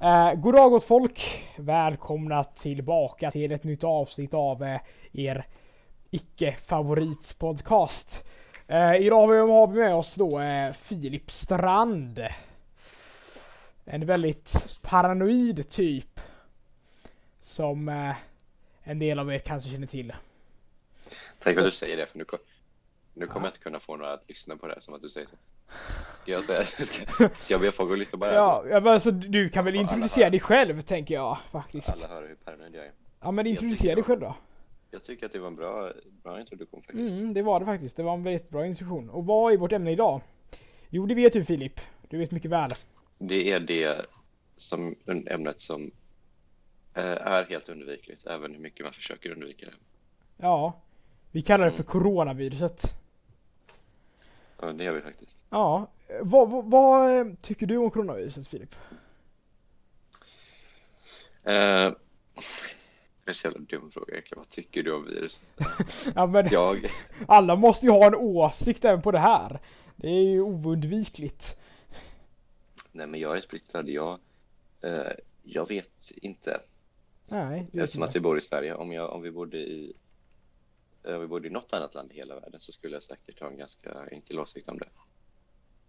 Eh, god gott folk! Välkomna tillbaka till ett nytt avsnitt av eh, er icke favoritpodcast. Eh, idag har vi med oss då eh, Filip Strand. En väldigt paranoid typ. Som eh, en del av er kanske känner till. Tänk vad du säger det, för nu, nu kommer jag inte kunna få några att lyssna på det här som att du säger så. Ska jag säga ska, ska jag be folk att lyssna på det här? Ja, så? men alltså, du kan väl Ja, introducera dig själv tänker jag faktiskt. Alla hör hur paranoid jag är. Ja men introducera dig själv då. Jag tycker att det var en bra, bra introduktion faktiskt. Mm, det var det faktiskt. Det var en väldigt bra instruktion. Och vad är vårt ämne idag? Jo, det vet du Filip. Du vet mycket väl. Det är det som ämnet som eh, är helt undvikligt, även hur mycket man försöker undvika det. Ja. Vi kallar det för coronaviruset. Ja, det gör vi faktiskt. Ja. Vad, vad, vad eh, tycker du om coronaviruset Filip? Eh, det är så jävla dum fråga egentligen. Vad tycker du om viruset? Ja men Jag, alla måste ju ha en åsikt även på det här. Det är ju oundvikligt. nej men jag är splittrad. Jag, eh, jag vet inte. Nej, Eftersom att vi bor i Sverige, om, jag, om vi bodde i om vi bodde i något annat land i hela världen så skulle jag säkert ha en ganska enkel åsikt om det.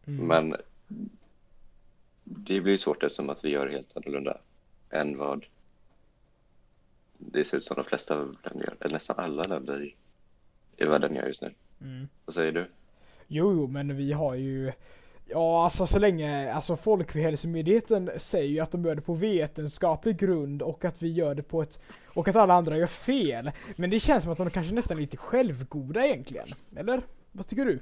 Mm. Men det blir svårt eftersom att vi gör helt annorlunda än vad det ser ut som de flesta länder gör, eller nästan alla länder i, i världen gör just nu. Mm. Vad säger du? Jo, jo, men vi har ju Ja, alltså så länge, alltså Folkhälsomyndigheten säger ju att de gör det på vetenskaplig grund och att vi gör det på ett, och att alla andra gör fel. Men det känns som att de kanske nästan är lite självgoda egentligen. Eller? Vad tycker du?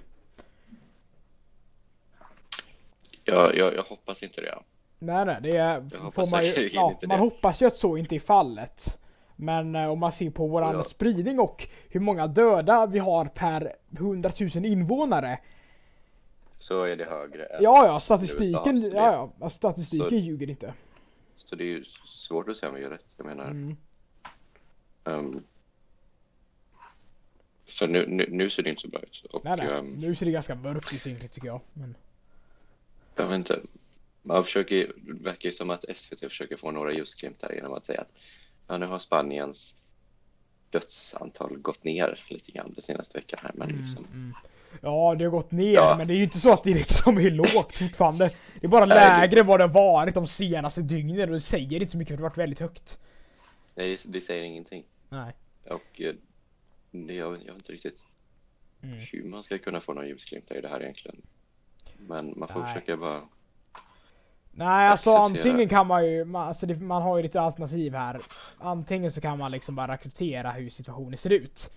Jag, jag, jag hoppas inte det. Nej, nej, det är, får man ju, ja, man det. hoppas ju att så inte är fallet. Men eh, om man ser på våran Ja. spridning och hur många döda vi har per 100 000 invånare. Så är det högre än Ja, ja, statistiken, USA, ja, ja, statistiken så- ljuger inte. Så det är ju svårt att säga om vi gör rätt. Jag menar, Mm. ehm, för nu, nu, nu ser det inte så bra ut. Och, Nej, nej. ehm, Nu ser det ganska mörkt ut egentligen tycker jag. Men... Jag vet inte. Man försöker, det verkar ju som att SVT försöker få några ljusglimtar genom att säga att ja, nu har Spaniens dödsantal gått ner lite grann den senaste veckan här. Men liksom, Mm. Ja, det har gått ner, Ja. men det är ju inte så att det liksom är lågt fortfarande. Det är bara Nej, det- lägre än vad det har varit de senaste dygnen och det säger inte så mycket för det har varit väldigt högt. nej, det säger ingenting. Nej. Och eh, det, jag, jag vet inte riktigt Mm. hur man ska kunna få några ljusglimtar i det här egentligen. Men man får Nej. försöka bara, Nej, alltså Acceptera. antingen kan man ju, man, alltså det, man har ju lite alternativ här. Antingen så kan man liksom bara acceptera hur situationen ser ut.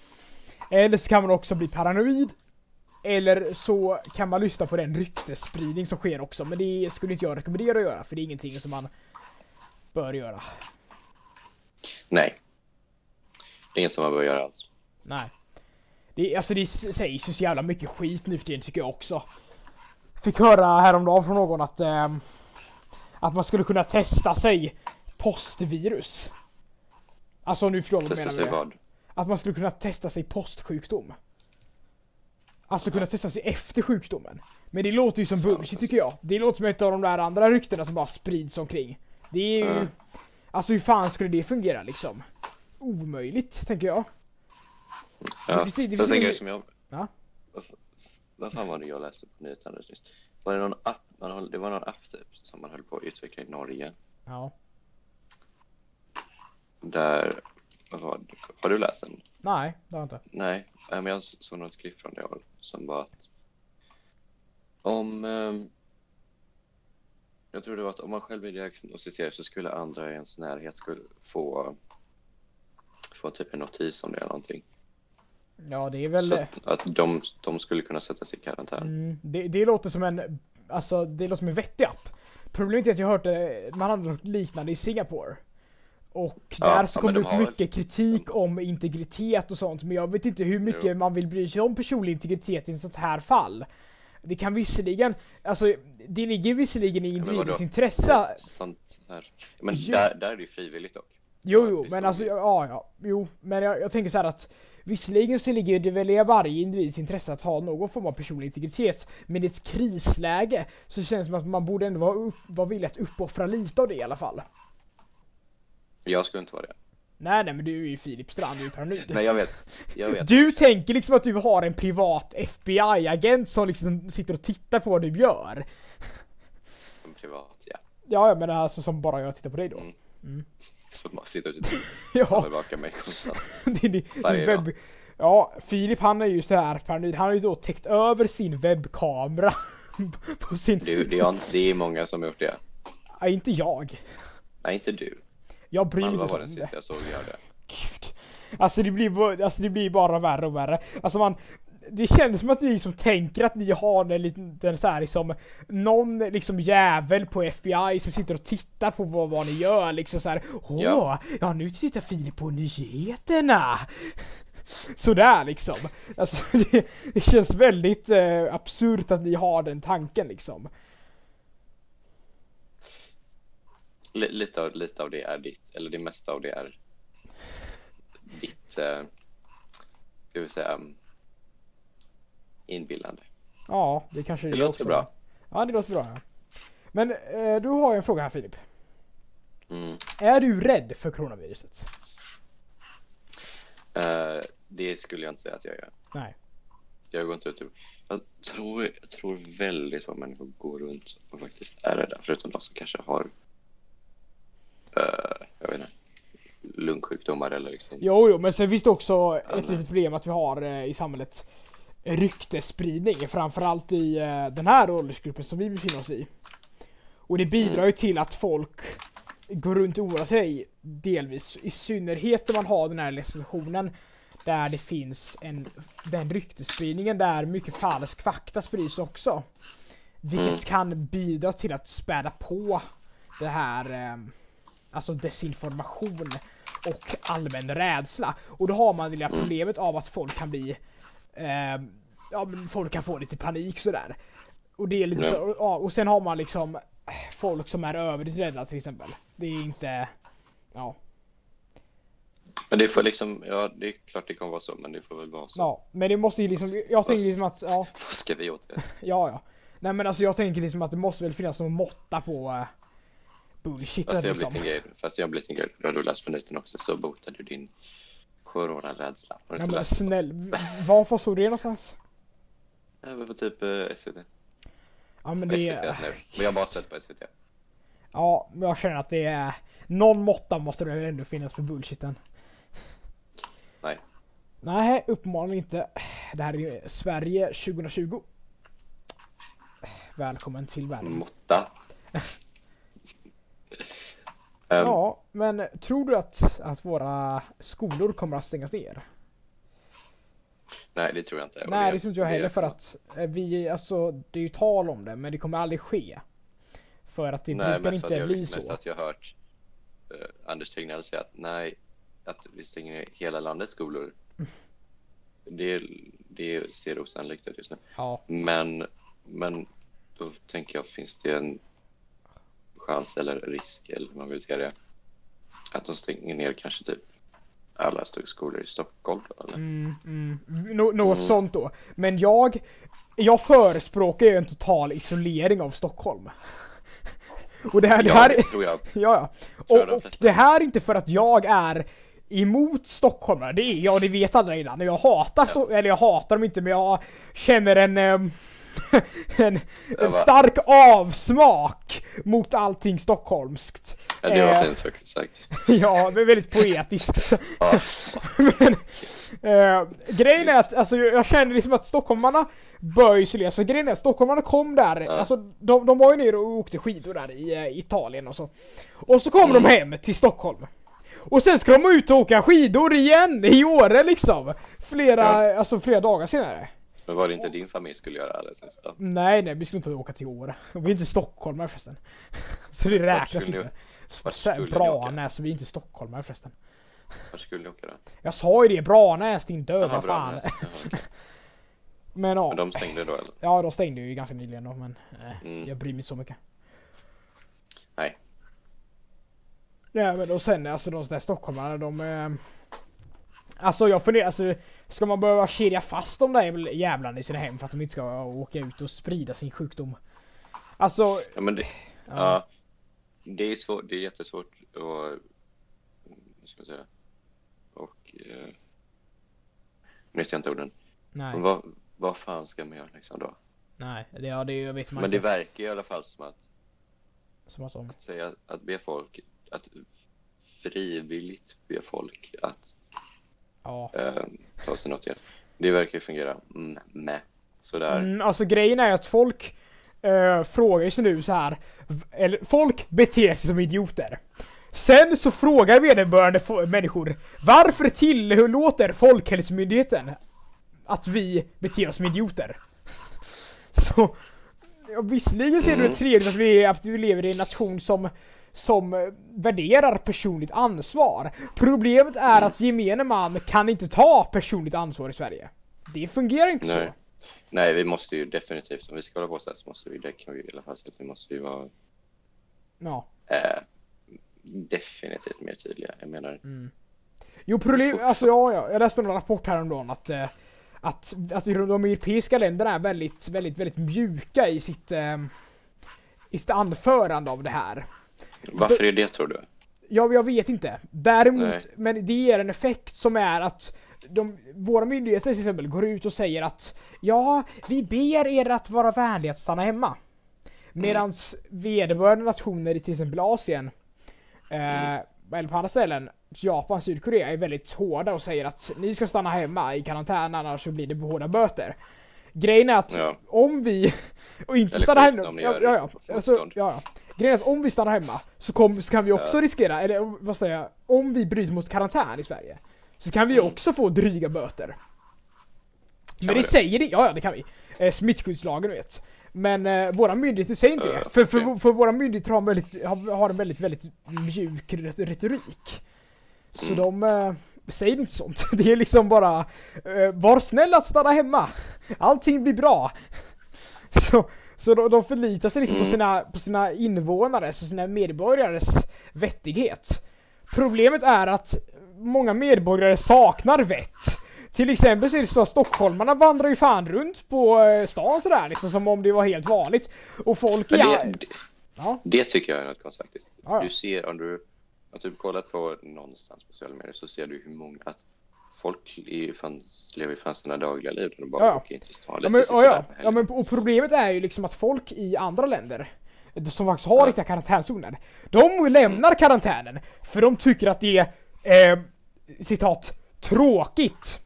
Eller så kan man också bli paranoid. Eller så kan man lyssna på den ryktesspridning som sker också. Men det skulle inte jag rekommendera att göra, för det är ingenting som man bör göra. nej. Det är inget som man bör göra alls. Nej. Det, alltså det sägs ju så jävla mycket skit nu för tiden tycker jag också. Fick höra häromdagen från någon att ehm, att man skulle kunna testa sig postvirus. Alltså nu förstår vad jag Testa sig vad? Att man skulle kunna testa sig postsjukdom. Alltså kunna testa sig efter sjukdomen. Men det låter ju som bullshit tycker jag. Det låter som ett av de där andra ryktena som bara sprids omkring. Det är ju... Mm. Alltså hur fan skulle det fungera liksom? Omöjligt, tänker jag. Ja. finns- det finns en ingen- som jag... Ja. Vad, fan var det jag läste på nyheterna alldeles nyss? Var det någon app, man höll, det var någon app typ, som man höll på att utveckla i Norge. Ja. Där, det? Har du läst den? Nej, det har jag inte. Nej, eh, men jag såg något klipp från det håll som var att om ehm, jag tror det var att om man själv är diagnostiserad så skulle andra i ens närhet skulle få få typ en notis om det eller någonting. Ja, det är väl... Så att, att de, de skulle kunna sätta sig i karantän. Mm, det, det låter som en... Alltså, det låter som en vettig app. Problemet är att jag har hört det, man hade något liknande i Singapore. Och Ja, där så kom det de ut har mycket kritik om integritet och sånt, men jag vet inte hur mycket Jo. man vill bry sig om personlig integritet i ett sånt här fall. Det kan visserligen, alltså det ligger visserligen i individens intresse. sånt här. Men Jo. där, där är det ju frivilligt dock. Jo, jo, men alltså, ja, ja, jo, men jag, jag tänker så här att Visserligen så ligger det väl i varje individs intresse att ha någon form av personlig integritet, men i ett krisläge så känns det som att man borde ändå vara, upp, vara villig att uppoffra lite av det i alla fall. Jag skulle inte vara det. Nej nej men du är ju Filip Strand, du är paranoid. Nej jag vet. Jag vet. Du tänker liksom att du har en privat FBI-agent som liksom sitter och tittar på vad du gör. En privat, ja. Ja, jag menar alltså som bara jag tittar på dig då. Mm. Mm. Som bara sitter och tittar Ja, mig konstant. det Varje webb... dag. Ja, Filip han är ju så här paranoid. Han har ju då täckt över sin webbkamera på sin... Det, det, är, det är många som har gjort det. Nej, inte jag. Nej, inte du. Jag bryr mig inte var så den om sista det. jag såg göra det. Gud. Alltså det blir, alltså det blir bara värre och värre. Alltså man, det känns som att ni liksom tänker att ni har en liten så här liksom någon liksom jävel på FBI som sitter och tittar på vad, vad ni gör liksom så här. Åh, ja. Ja. nu tittar Filip på nyheterna. Sådär liksom. Alltså det, det känns väldigt eh, absurt att ni har den tanken liksom. Lite, av, lite av det är ditt, eller det mesta av det är ditt, eh, ska vi säga, um, inbillande. Ja, det kanske Det är låter också. bra. Ja, det låter bra. Ja. Men eh, du har ju en fråga här Filip. Mm. Är du rädd för coronaviruset? Eh, det skulle jag inte säga att jag gör. Nej. Jag går inte ut och- jag tror, jag tror väldigt få människor går runt och faktiskt är rädda, förutom de som kanske har, eh, jag vet inte, lungsjukdomar eller liksom. Jo, jo, men sen finns det också ett litet problem att vi har eh, i samhället ryktesspridning, framförallt i eh, den här åldersgruppen som vi befinner oss i. Och det bidrar ju till att folk går runt och oroar sig delvis, i synnerhet när man har den här situationen där det finns en, den ryktesspridningen där mycket falsk fakta sprids också. Vilket Mm. kan bidra till att späda på det här, eh, alltså desinformation och allmän rädsla. Och då har man det lilla Mm. problemet av att folk kan bli, eh, ja men folk kan få lite panik sådär. Och det är lite så, ja, och sen har man liksom eh, folk som är överdrivet rädda till exempel. Det är inte, ja. Men det får liksom, ja det är klart det kan vara så, men det får väl vara så. Ja, men det måste ju liksom, jag tänker liksom att, ja, Vad ska vi åt det? ja, ja. Nej men alltså jag tänker liksom att det måste väl finnas någon måtta på uh, bullshit Fast jag liksom. blivit en grej, fast jag blivit en grej, då har du läst på nyheten också, så botar du din coronarädsla. Ja men läst snäll, varför såg du det någonstans? Det var på typ eh, SVT. Ja men SVT det, nu. Men jag har bara sett på SVT. ja men jag känner att det är, någon måtta måste det ändå finnas för bullshiten. Nej. Nej, uppenbarligen inte. Det här är ju Sverige 2020. Välkommen till världen. Måtta. Ehm, Ja, men tror du att, att våra skolor kommer att stängas ner? Nej, det tror jag inte. Och Nej, är- det tror inte jag heller för att eh, vi, alltså det är ju tal om det men det kommer aldrig ske. För att det Nej, brukar mest inte jag, bli mest så. att jag har hört eh, Anders Tegnell säga att nej, att vi stänger ner hela landets skolor. Det, det ser osannolikt ut just nu. Ja, Men, men då tänker jag, finns det en chans eller risk, eller hur man vill säga det, att de stänger ner kanske typ alla skolor i Stockholm? Eller? mm, mm, Nå- något Mm. sånt då. Men jag, jag förespråkar ju en total isolering av Stockholm. Och det här, det Ja, här det tror jag. Ja, ja. Och, och det här är inte för att jag är emot stockholmare, det är jag, det vet alla redan. Jag hatar, Sto- eller jag hatar dem inte men jag känner en, en, en stark avsmak mot allting stockholmskt. Ja, det var Eh. fint faktiskt sagt. Ja, det är väldigt poetiskt. Ja, Men, eh, grejen är att alltså, jag känner liksom att stockholmarna bör isoleras. För grejen är att stockholmarna kom där, Ja. alltså de, de var ju nere och åkte skidor där i eh, Italien och så. Och så kom Mm. de hem till Stockholm. Och sen ska de ut och åka skidor igen i Åre liksom. Flera, alltså flera dagar senare. Men var det inte din familj skulle göra alldeles nyss då? Nej nej, vi skulle inte åka till Åre. Vi är inte stockholmare förresten. Så det räknas ni- inte. vart skulle ni? Branäs, så vi är inte stockholmare förresten. Var skulle ni åka då? Jag sa ju det, Branäs din döda Jaha, fan. Okej. Men ja. Men de stängde då eller? Ja, de stängde ju ganska nyligen då, men eh, Mm. jag bryr mig så mycket. Nej. Nej, men och sen alltså de där stockholmarna, de... Eh, Alltså jag funderar, alltså ska man behöva kedja fast de där jävlarna i sina hem för att de inte ska åka ut och sprida sin sjukdom? Alltså... Ja, men det, Ja. ja. det är svårt, det är jättesvårt och vad ska jag säga? Och eh, nu vet jag inte orden. Nej, Men vad, vad fan ska man göra liksom då? nej, det, ja, det jag vet man Men det inte. verkar i alla fall som att, Som att de... att säga att be folk att frivilligt be folk att Ja. eh, ta något hjälp. Det verkar ju fungera mm, med sådär. Mm, alltså grejen är att folk eh, frågar sig nu så här. Eller folk beter sig som idioter. Sen så frågar vederbörande människor Varför tillåter Folkhälsomyndigheten att vi beter oss som idioter? Så ja, visserligen ser det Mm. trevligt att vi, att vi lever i en nation som som eh, värderar personligt ansvar. Problemet är Mm. att gemene man kan inte ta personligt ansvar i Sverige. Det fungerar inte så. Nej. Nej, vi måste ju definitivt, om vi ska hålla på så här så måste vi, det kan vi i alla fall säga vi måste ju vara Ja. eh, definitivt mer tydliga. Jag menar, Jo problem, alltså ja, ja, jag läste en rapport häromdagen att eh, att, att de europeiska länderna är väldigt, väldigt, väldigt mjuka i sitt eh, i sitt anförande av det här. Varför är det tror du? Ja, jag vet inte. Däremot, Nej. men det ger en effekt som är att de, våra myndigheter till exempel går ut och säger att ja, vi ber er att vara vänliga att stanna hemma. Medans vederbörande nationer i till exempel Asien, eh, eller på andra ställen, Japan, Sydkorea är väldigt hårda och säger att ni ska stanna hemma i karantän annars så blir det hårda böter. Grejen är att Ja. om vi och inte Eller skit hemma, ja, ja, ja, alltså, ja, ja. Grejen är om vi stannar hemma så, kom, så kan vi också Ja. riskera, eller vad säger jag, om vi bryter mot karantän i Sverige så kan vi Mm. också få dryga böter. Men vi det det? säger det, ja ja det kan vi. Eh, smittskyddslagen vet. Men eh, våra myndigheter säger inte Ja, det. För, för, okej. för våra myndigheter har, en väldigt, har, har en väldigt, väldigt mjuk ret- retorik. Så Mm. de eh, säger inte sånt. Det är liksom bara eh, Var snäll att stanna hemma. Allting blir bra. Så, så de, de förlitar sig liksom på, Mm. sina, på sina invånares och sina medborgares vettighet. Problemet är att många medborgare saknar vett. Till exempel så är det så att stockholmarna vandrar ju fan runt på eh, stan sådär liksom som om det var helt vanligt. Och folk är... det, det, Ja, det tycker jag är något konstigt faktiskt. Ja. Du ser, om du har typ kollat på någonstans på sociala medier så ser du hur många, att folk är ju fan, lever ju fan sina dagliga liv. De bara Ja, åker in till stan Ja men, så ja, ja. men och problemet är ju liksom att folk i andra länder som faktiskt har Ja. riktiga karantänzoner, de lämnar karantänen för de tycker att det är eh, citat tråkigt.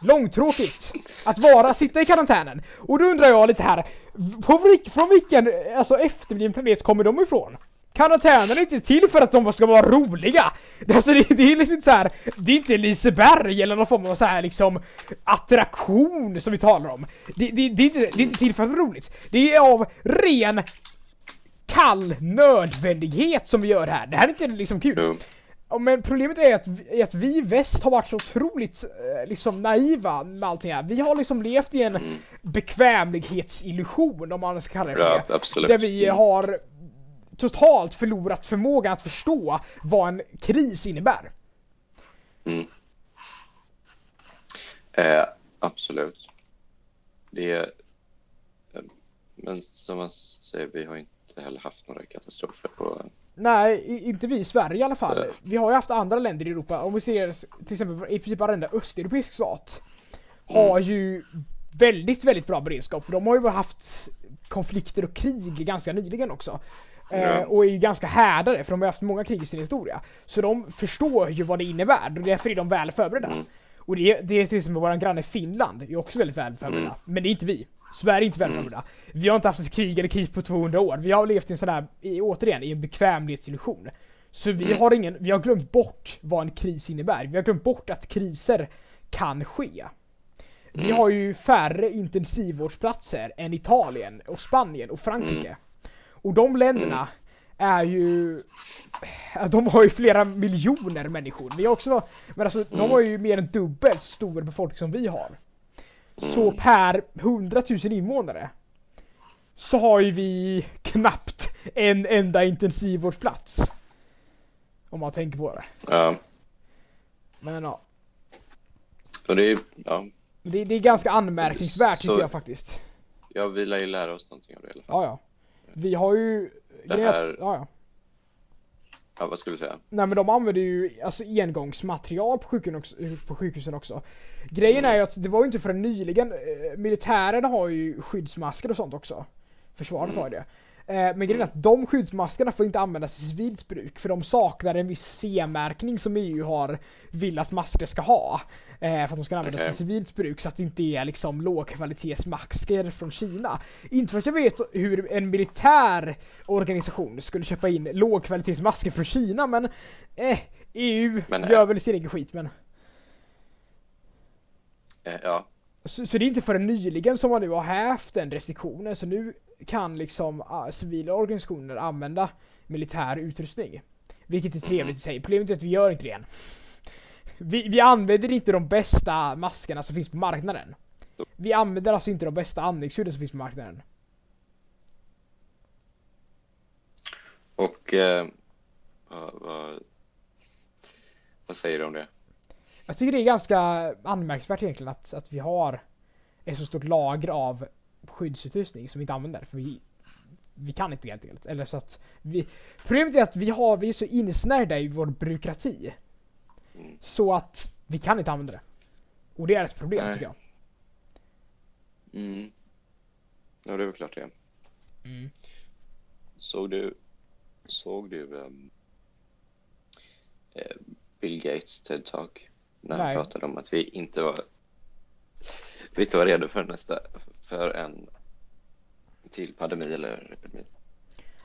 Långtråkigt att vara, sitta i karantänen. Och då undrar jag lite här, på, från vilken alltså, efterbliven planet kommer de ifrån? Karantänen är inte till för att de ska vara roliga! Alltså det, det är liksom inte så här, det är inte Liseberg eller någon form av så här liksom attraktion som vi talar om. Det, det, det, är inte, det är inte till för att vara roligt. Det är av ren kall nödvändighet som vi gör det här. Det här är inte liksom kul. Ja, men problemet är att, vi- att vi i väst har varit så otroligt eh, liksom naiva med allting här. Vi har liksom levt i en Mm. bekvämlighetsillusion om man ska kalla det för Ja, det. absolut. Där vi Mm. har totalt förlorat förmågan att förstå vad en kris innebär. Mm. Eh, absolut. Det är... eh, Men som man säger, vi har inte heller haft några katastrofer på... Nej, inte vi i Sverige i alla fall. Nej. Vi har ju haft andra länder i Europa. Om vi ser till exempel i princip varenda östeuropeisk stat har ju väldigt, väldigt bra beredskap. För de har ju haft konflikter och krig ganska nyligen också. Eh, Ja. och är ju ganska härdade för de har haft många krig i sin historia. Så de förstår ju vad det innebär och därför är de väl förberedda. Mm. Och det, det är till exempel vår granne Finland är också väldigt väl förberedda. Mm. Men det är inte vi. Sverige är inte väl Mm. förberedda. Vi har inte haft ett krig eller kris på 200 år. Vi har levt i en sån här, i, återigen, i en bekvämlighetsillusion. Så vi Mm. har ingen, vi har glömt bort vad en kris innebär. Vi har glömt bort att kriser kan ske. Vi Mm. har ju färre intensivvårdsplatser än Italien och Spanien och Frankrike. Mm. Och de länderna är ju... De har ju flera miljoner människor. Vi har också... Men alltså, de Mm. har ju mer än dubbelt så stor befolkning som vi har. Så Mm. per 100 000 invånare så har ju vi knappt en enda intensivvårdsplats. Om man tänker på det. Ja, Men ja. Och det är, ja, Det, det är ganska anmärkningsvärt Så- tycker jag faktiskt. ja, vi lär ju lära oss någonting av det i alla fall. Ja, ja. Vi har ju... Det grejen är här- Ja, ja. Ja, vad skulle du säga? Nej men de använder ju alltså engångsmaterial på sjukhusen också. På sjukhusen också. Grejen Mm. är ju att det var ju inte förrän nyligen, eh, militären har ju skyddsmasker och sånt också. Försvaret Mm. har ju det. Eh, men grejen är att de skyddsmaskerna får inte användas i civilt bruk för de saknar en viss C-märkning som EU har vill att masker ska ha. Eh, för att de ska användas Okej. i civilt bruk så att det inte är liksom lågkvalitetsmasker från Kina. Inte för att jag vet hur en militär organisation skulle köpa in lågkvalitetsmasker från Kina men eh, EU Men, gör eh, väl sin egen skit men Eh, ja, så, så det är inte förrän nyligen som man nu har haft den restriktionen så nu kan liksom ah, civila organisationer använda militär utrustning. Vilket är trevligt i sig. Problemet är att vi gör inte det än. Vi, vi använder inte de bästa maskerna som finns på marknaden. Vi använder alltså inte de bästa andningsskydden som finns på marknaden. och eh, vad, vad, vad säger du om det? Jag tycker det är ganska anmärkningsvärt egentligen att, att vi har ett så stort lager av skyddsutrustning som vi inte använder. För vi, vi kan inte helt enkelt. Eller så att vi, problemet är att vi, har, vi är så insnärjda i vår byråkrati. Mm. Så att vi kan inte använda det. Och det är ett problem Nej. tycker jag. Mm. Ja, det är väl klart det. Mm. Såg du, såg du eh, Bill Gates TED-talk? När Nej. han pratade om att vi inte var, vi inte var redo för nästa, för en till pandemi eller epidemi.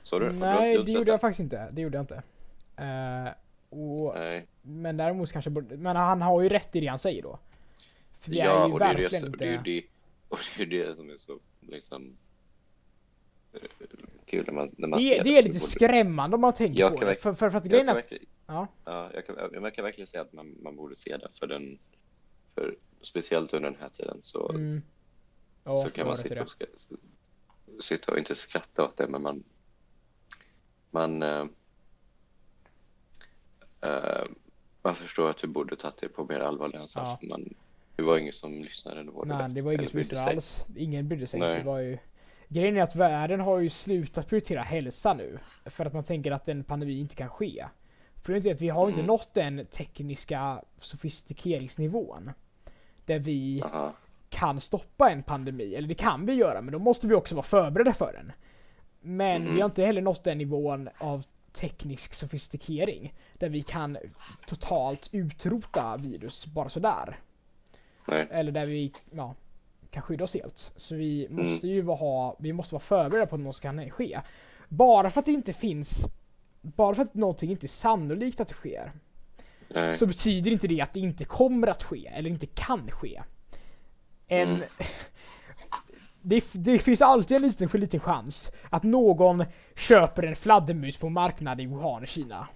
Såg du du- Nej, du har det gjorde jag faktiskt inte. Det gjorde jag inte. Eh, och, Nej. men däremot kanske borde, Men han har ju rätt i det han säger då. För vi Ja, är ju och det är det, verkligen inte... det, är det, och det är det som är så liksom eh, kul när man, när man Det, ser det är lite skrämmande om man tänker Jag på det. För, för, för att grejen är ja, ja, jag, kan, jag kan verkligen säga att man, man borde se det för den för speciellt under den här tiden så, mm, ja, så kan man sitta och, sitta och inte skratta åt det men man man eh, eh, man förstår att vi borde tagit det på mer allvar än så. Ja. Man, det var ingen som lyssnade då. Nej, det var ingen som sig alls. Ingen brydde sig. Nej. Det var ju... Grejen är att världen har ju slutat prioritera hälsa nu. För att man tänker att en pandemi inte kan ske. Problemet är att vi har inte Mm. nått den tekniska sofistikeringsnivån. Där vi Aha. kan stoppa en pandemi. Eller det kan vi göra, men då måste vi också vara förberedda för den. Men Mhm. vi har inte heller nått den nivån av teknisk sofistikering. Där vi kan totalt utrota virus bara sådär. Nej. Eller där vi ja, kan skydda oss helt. Så vi Mm. måste ju vara, ha, vi måste vara förberedda på att något kan ske. Bara för att det inte finns, bara för att någonting inte är sannolikt att det sker. Nej. Så betyder inte det att det inte kommer att ske, eller inte kan ske. En... Mm. Det, det finns alltid en liten, liten chans att någon köper en fladdermus på en marknad i Wuhan i Kina.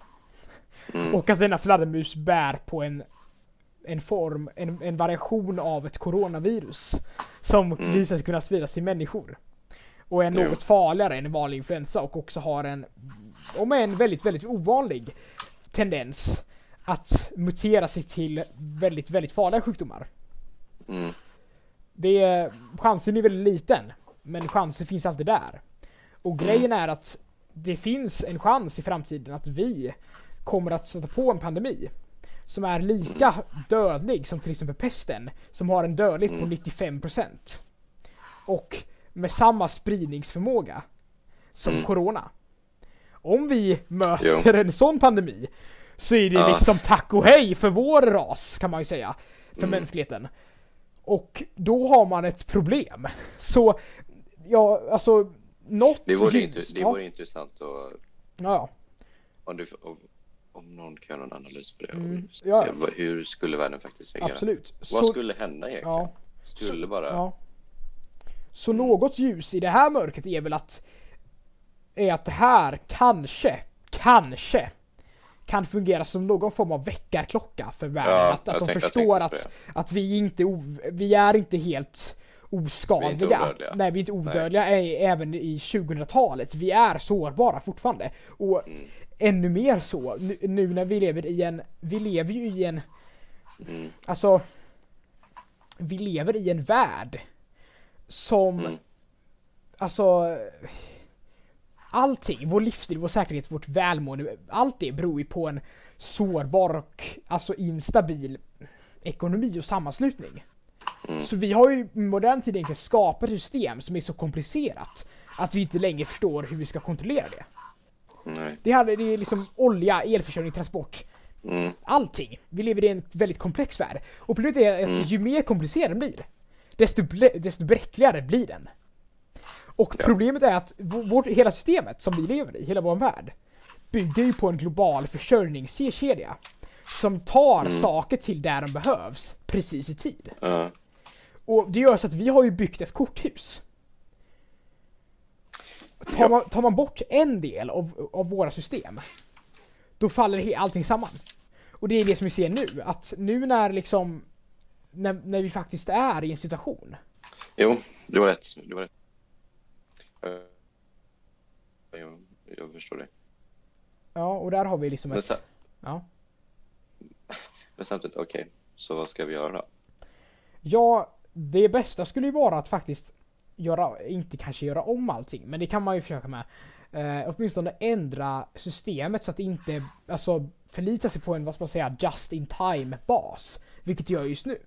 Mm. Och att denna fladdermus bär på en, en form, en, en variation av ett coronavirus. Som Mm. visar sig kunna spridas till människor. Och är något farligare än en vanlig influensa och också har en, om en väldigt, väldigt ovanlig tendens att mutera sig till väldigt, väldigt farliga sjukdomar. Mm. Det är, chansen är väldigt liten, men chansen finns alltid där. Och grejen är att det finns en chans i framtiden att vi kommer att sätta på en pandemi som är lika dödlig som till exempel pesten, som har en dödlighet på Mm. 95%. Och med samma spridningsförmåga som Mm. corona. Om vi möter en sån pandemi så är det liksom tack och hej för vår ras kan man ju säga. För Mm. mänskligheten. Och då har man ett problem. Så, ja alltså, något Det vore, ljus- inte, det ja, vore intressant att ja, om, du, om, om någon kan göra någon analys på det Mm, och se ja. vad, hur skulle världen faktiskt reagera? absolut. Vad Så, skulle hända egentligen? ja, skulle bara... ja. Så något ljus i det här mörkret är väl att är att det här kanske, kanske kan fungera som någon form av väckarklocka för världen. Ja, att att de tänk- jag förstår tänkte att, att vi inte vi är inte helt oskadliga. odödliga. Nej, vi är inte odödliga ä- även i 2000-talet. Vi är sårbara fortfarande. Och Mm. ännu mer så nu, nu när vi lever i en, vi lever ju i en, Mm. alltså vi lever i en värld som, Mm. alltså, allting, vår livsstil, vår säkerhet, vårt välmående, allt det beror ju på en sårbar och alltså instabil ekonomi och sammanslutning. Mm. Så vi har ju i modern tid egentligen skapat system som är så komplicerat att vi inte längre förstår hur vi ska kontrollera det. Nej. Det, hade, det är liksom olja, elförsörjning, transport, Mm. allting. Vi lever i en väldigt komplex värld. Och problemet är att Mm. ju mer komplicerad den blir, desto, desto bräckligare blir den. Och Ja. problemet är att vårt, hela systemet som vi lever i, hela vår värld, bygger ju på en global försörjningskedja. Som tar Mm. saker till där de behövs, precis i tid. Ja. Och det gör så att vi har ju byggt ett korthus. Tar, Ja. man, tar man bort en del av, av våra system, då faller allting samman. Och det är det som vi ser nu, att nu när liksom, när, när vi faktiskt är i en situation. Jo, du har rätt. Du har rätt. Eh, Jo, jag förstår det. Ja, och där har vi liksom Men, ett... Ja. men samtidigt, okej, så vad ska vi göra då? Ja, det bästa skulle ju vara att faktiskt göra, inte kanske göra om allting, men det kan man ju försöka med. Eh, åtminstone ändra systemet så att det inte, alltså förlita sig på en, vad ska man säga, just in time bas. Vilket jag gör just nu.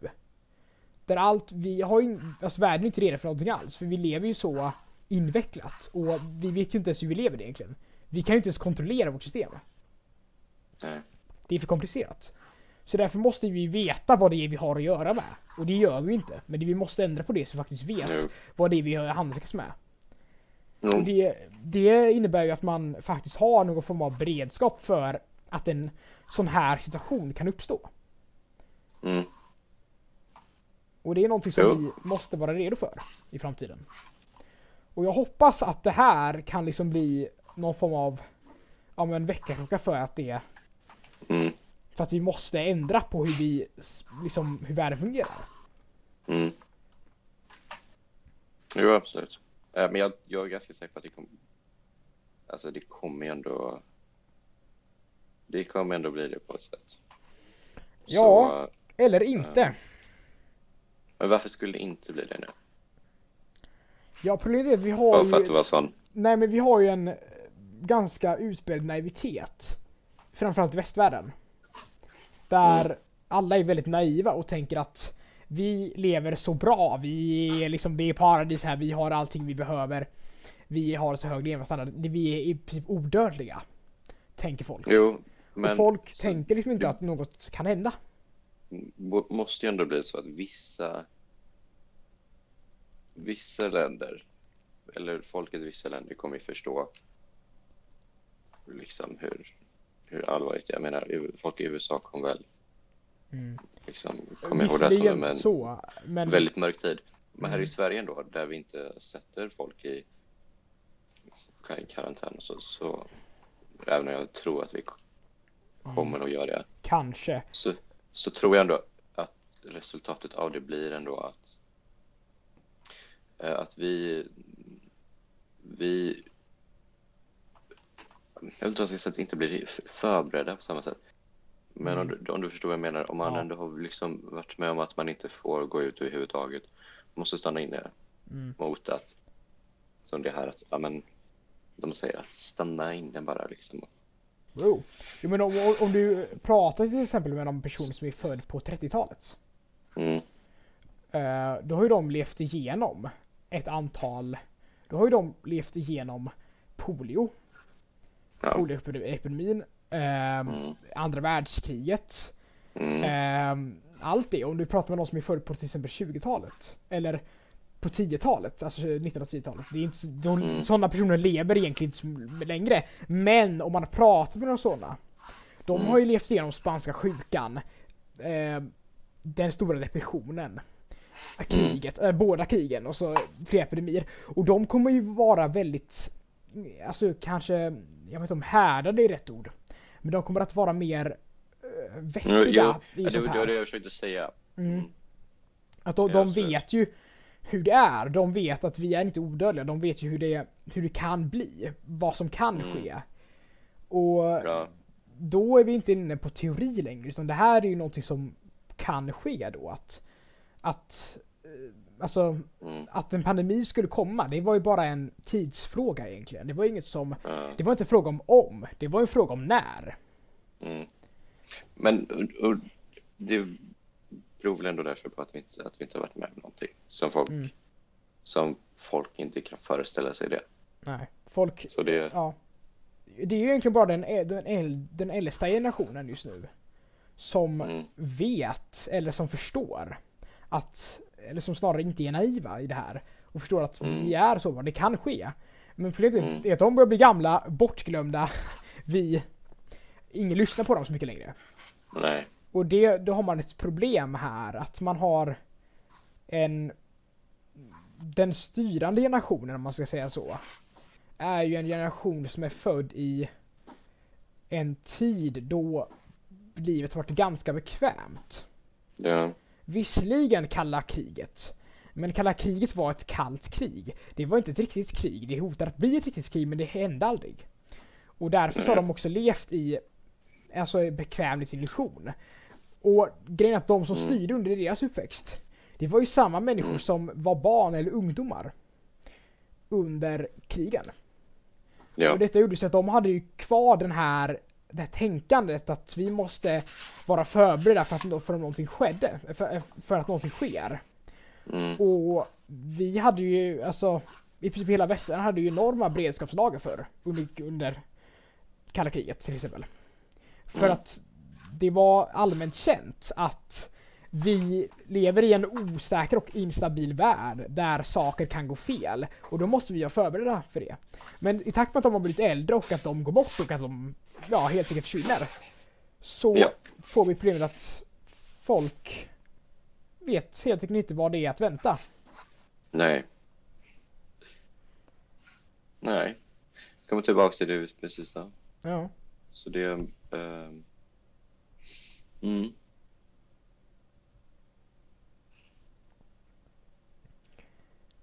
Där allt, vi har ju, alltså världen är inte redo för någonting alls, för vi lever ju så invecklat och vi vet ju inte ens hur vi lever egentligen. Vi kan ju inte ens kontrollera vårt system. Nej. Det är för komplicerat. Så därför måste vi veta vad det är vi har att göra med. Och det gör vi inte. Men det, vi måste ändra på det så vi faktiskt vet Jo. vad det är vi handskas med. Och det, det innebär ju att man faktiskt har någon form av beredskap för att en sån här situation kan uppstå. Mm. Och det är någonting som Jo. vi måste vara redo för i framtiden. Och jag hoppas att det här kan liksom bli någon form av ja, men väckarklocka för att det Mm. för att vi måste ändra på hur vi liksom hur världen fungerar. Mm. Jo, absolut. Eh, Men jag, jag är ganska säker på att det kommer... Alltså det kommer ändå... Det kommer ändå bli det på ett sätt. Ja. Så, Eller inte. men varför skulle det inte bli det nu? Ja problemet är att vi har Bara för att ju, var sån... nej men vi har ju en eh, ganska utbredd naivitet. Framförallt i västvärlden. Där Mm. alla är väldigt naiva och tänker att vi lever så bra, vi är liksom, det är paradis här, vi har allting vi behöver. Vi har så hög levnadsstandard, vi är i princip odödliga. Tänker folk. Jo, men... och folk så- tänker liksom inte du- att något kan hända. må- måste ju ändå bli så att vissa vissa länder eller folket i vissa länder kommer ju förstå liksom hur, hur allvarligt jag menar folk i USA kom väl Mm. liksom kommer ihåg det som en så, men väldigt mörk tid men här Mm. i Sverige ändå där vi inte sätter folk i i karantän och så, så även om jag tror att vi kommer att göra det kanske. så, så tror jag ändå att resultatet av det blir ändå att att vi vi jag vet inte vad jag ska säga, att vi inte blir förberedda på samma sätt. Men om, du, om du förstår vad jag menar, om man Ja. ändå har liksom varit med om att man inte får gå ut överhuvudtaget, måste stanna inne Mm. mot att, som det här att, ja men, de säger att stanna inne bara liksom. Jo. Jo, men om, om du pratar till exempel med en person som är född på 30-talet. Mm, eh, Då har ju de levt igenom ett antal, då har ju de levt igenom polio, ja. polioepidemin, ehm, Mm, andra världskriget, mm, ehm, allt det. Om du pratar med någon som är född på till exempel 20-talet, eller på 10-talet, alltså 1910-talet. Det är inte, så- de, Mm. Sådana personer lever egentligen inte längre. Men om man har pratat med några sådana, de Mm. har ju levt igenom spanska sjukan, eh, den stora depressionen, kriget, eh, båda krigen och så flera epidemier. Och de kommer ju vara väldigt, alltså kanske, jag vet inte om härdade är rätt ord, men de kommer att vara mer eh, vettiga Jo, jo. i Ja, det sånt var här. det jag försökte säga. Mm. Mm. Att de, de vet ju hur det är. De vet att vi är inte odödliga. De vet ju hur det, hur det kan bli. Vad som kan Mm. ske. Och Ja, då är vi inte inne på teori längre. Utan det här är ju någonting som kan ske då. Att, att eh, Alltså Mm. att en pandemi skulle komma, det var ju bara en tidsfråga egentligen. Det var inget som, Ja. det var inte en fråga om om, det var en fråga om när. Mm. Men och, och, det beror väl ändå därför på att vi inte, att vi inte har varit med om någonting som folk, Mm. som folk inte kan föreställa sig det. Nej, folk, Så det, ja. Det är ju egentligen bara den, ä- den, den äldsta generationen just nu. Som mm, vet, eller som förstår att, eller som snarare inte är naiva i det här. Och förstår att vi Mm. är så, det kan ske. Men problemet Mm. är att de börjar bli gamla, bortglömda. Vi, ingen lyssnar på dem så mycket längre. nej, Och det, då har man ett problem här, att man har en... Den styrande generationen, om man ska säga så, är ju en generation som är född i en tid då livet har varit ganska bekvämt. det, Visserligen kalla kriget, men kalla kriget var ett kallt krig. Det var inte ett riktigt krig, det hotade att bli ett riktigt krig, men det hände aldrig. Och därför så har de också levt i alltså bekvämlighetsillusion. Och grejen är att de som Mm. styrde under deras uppväxt, det var ju samma människor Mm. som var barn eller ungdomar under krigen. ja, Och detta gjorde så att de hade ju kvar den här, det här tänkandet att vi måste vara förberedda för att, för att någonting skedde, för, för att någonting sker. mm, Och vi hade ju, alltså, i princip hela västern hade ju enorma beredskapslager för under, under kalla kriget till exempel. För Mm. att det var allmänt känt att vi lever i en osäker och instabil värld där saker kan gå fel. Och då måste vi vara förberedda för det. Men i takt med att de har blivit äldre och att de går bort och att de ja, helt enkelt försvinner. Så Ja. får vi problemet att folk vet helt enkelt inte vad det är att vänta. nej. Nej. Kommer tillbaka till det precis sa. Ja. Så det, ehm, mm,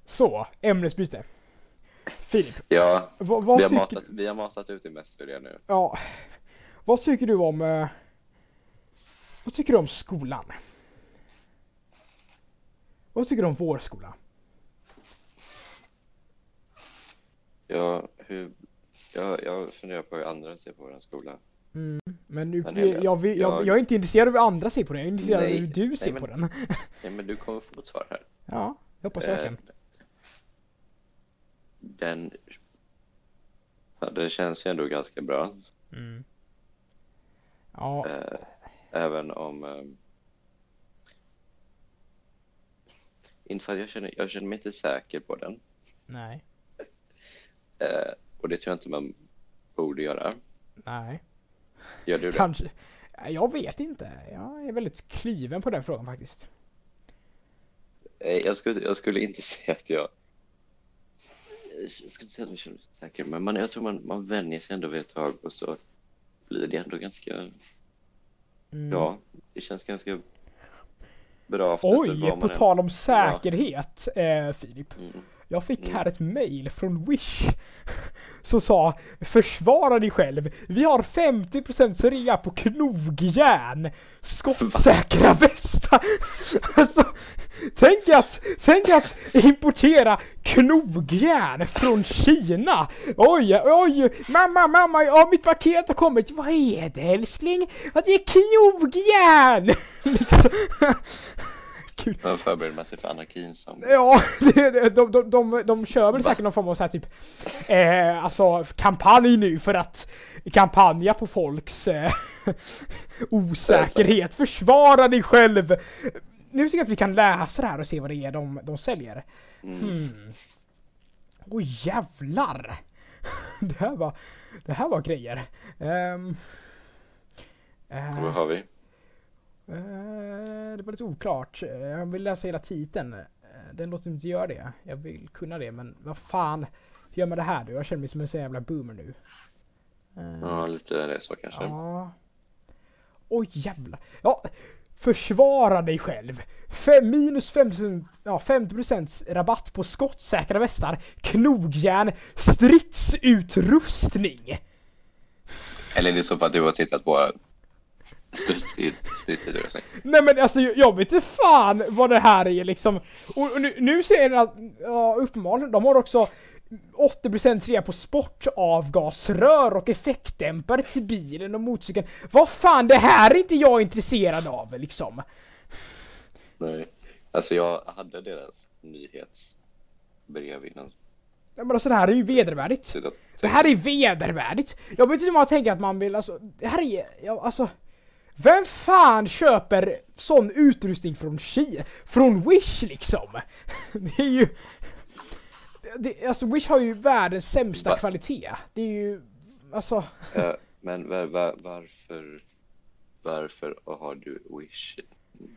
Så, ämnesbyte. Filip, ja, vad, vad vi har, tycker matat, vi har matat ut det mest för det nu. Ja. Vad tycker du om... eh, vad tycker du om skolan? Vad tycker du om vår skola? Jag, hur, jag, jag funderar på hur andra ser på vår skola. Mm, men nu, jag, jag, Jag- jag är inte intresserad av hur andra ser på den, jag är intresserad av hur du ser nej, på men- den. Nej, men du kommer få ett svar här. Ja, jag hoppas verkligen. Eh, Den, den känns ju ändå ganska bra. Mm. Ja, Eh, även om... Eh, inte för att jag känner, jag känner mig inte säker på den. nej, Eh, och det tror jag inte man borde göra. nej. Gör du det? Kanske. Jag vet inte. Jag är väldigt kluven på den frågan faktiskt. Eh, Jag skulle, jag skulle inte säga att jag... Jag skulle inte säga att jag känner mig säker, men man, jag tror man, man vänjer sig ändå vid ett tag och så blir det ändå ganska... Mm. Ja, det känns ganska bra. Oj, på man tal om säkerhet, eh, Filip. Mm. Jag fick Mm. här ett mail från Wish som sa Försvara dig själv. Vi har 50% rea på knogjärn. Skottsäkra västar. Alltså, tänk att, tänk att importera knogjärn från Kina. Oj, oj, mamma, mamma, ja mitt paket har kommit. Vad är det älskling? Att det är knogjärn! liksom. Gud. Man förbereder man sig för anarkin som... Ja, det, de, de, de, de kör väl säkert någon form av så här typ eh, alltså kampanj nu för att kampanja på folks eh, osäkerhet. Försvara dig själv! Nu tycker jag att vi kan läsa det här och se vad det är de, de säljer. Mm. Hmm. Oj jävlar! Det här var, det här var grejer. Um, Vad har vi? Eh, det var lite oklart. Eh, Jag vill läsa hela titeln. Eh, Den låter inte göra det. Jag vill kunna det, men vad fan. Hur gör man det här då? Jag känner mig som en sån jävla boomer nu. Ja, lite det så kanske. Ja. Oj jävlar. Ja, försvara dig själv. Fem, minus 50, ja, 50% rabatt på skottsäkra västar, knogjärn, stridsutrustning. Eller är det så för att du har tittat på Stridsutrustning. Nej men alltså jag vet inte fan vad det här är liksom. Och, och nu, nu ser jag att, ja uppenbarligen, de har också 80% trea på sportavgasrör och effektdämpare till bilen och motorcykeln. Vad fan, det här är inte jag intresserad av liksom. Nej. Alltså jag hade deras nyhetsbrev innan. Ja, men alltså det här är ju vedervärdigt. Det här är vedervärdigt. Jag vet inte om man tänker att man vill alltså, det här är, ja, alltså. Vem fan köper sån utrustning från Kina? Från Wish liksom? Det är ju... Det, alltså Wish har ju världens sämsta Va? kvalitet. Det är ju, alltså. Eh, men var, var, varför, varför har du Wish?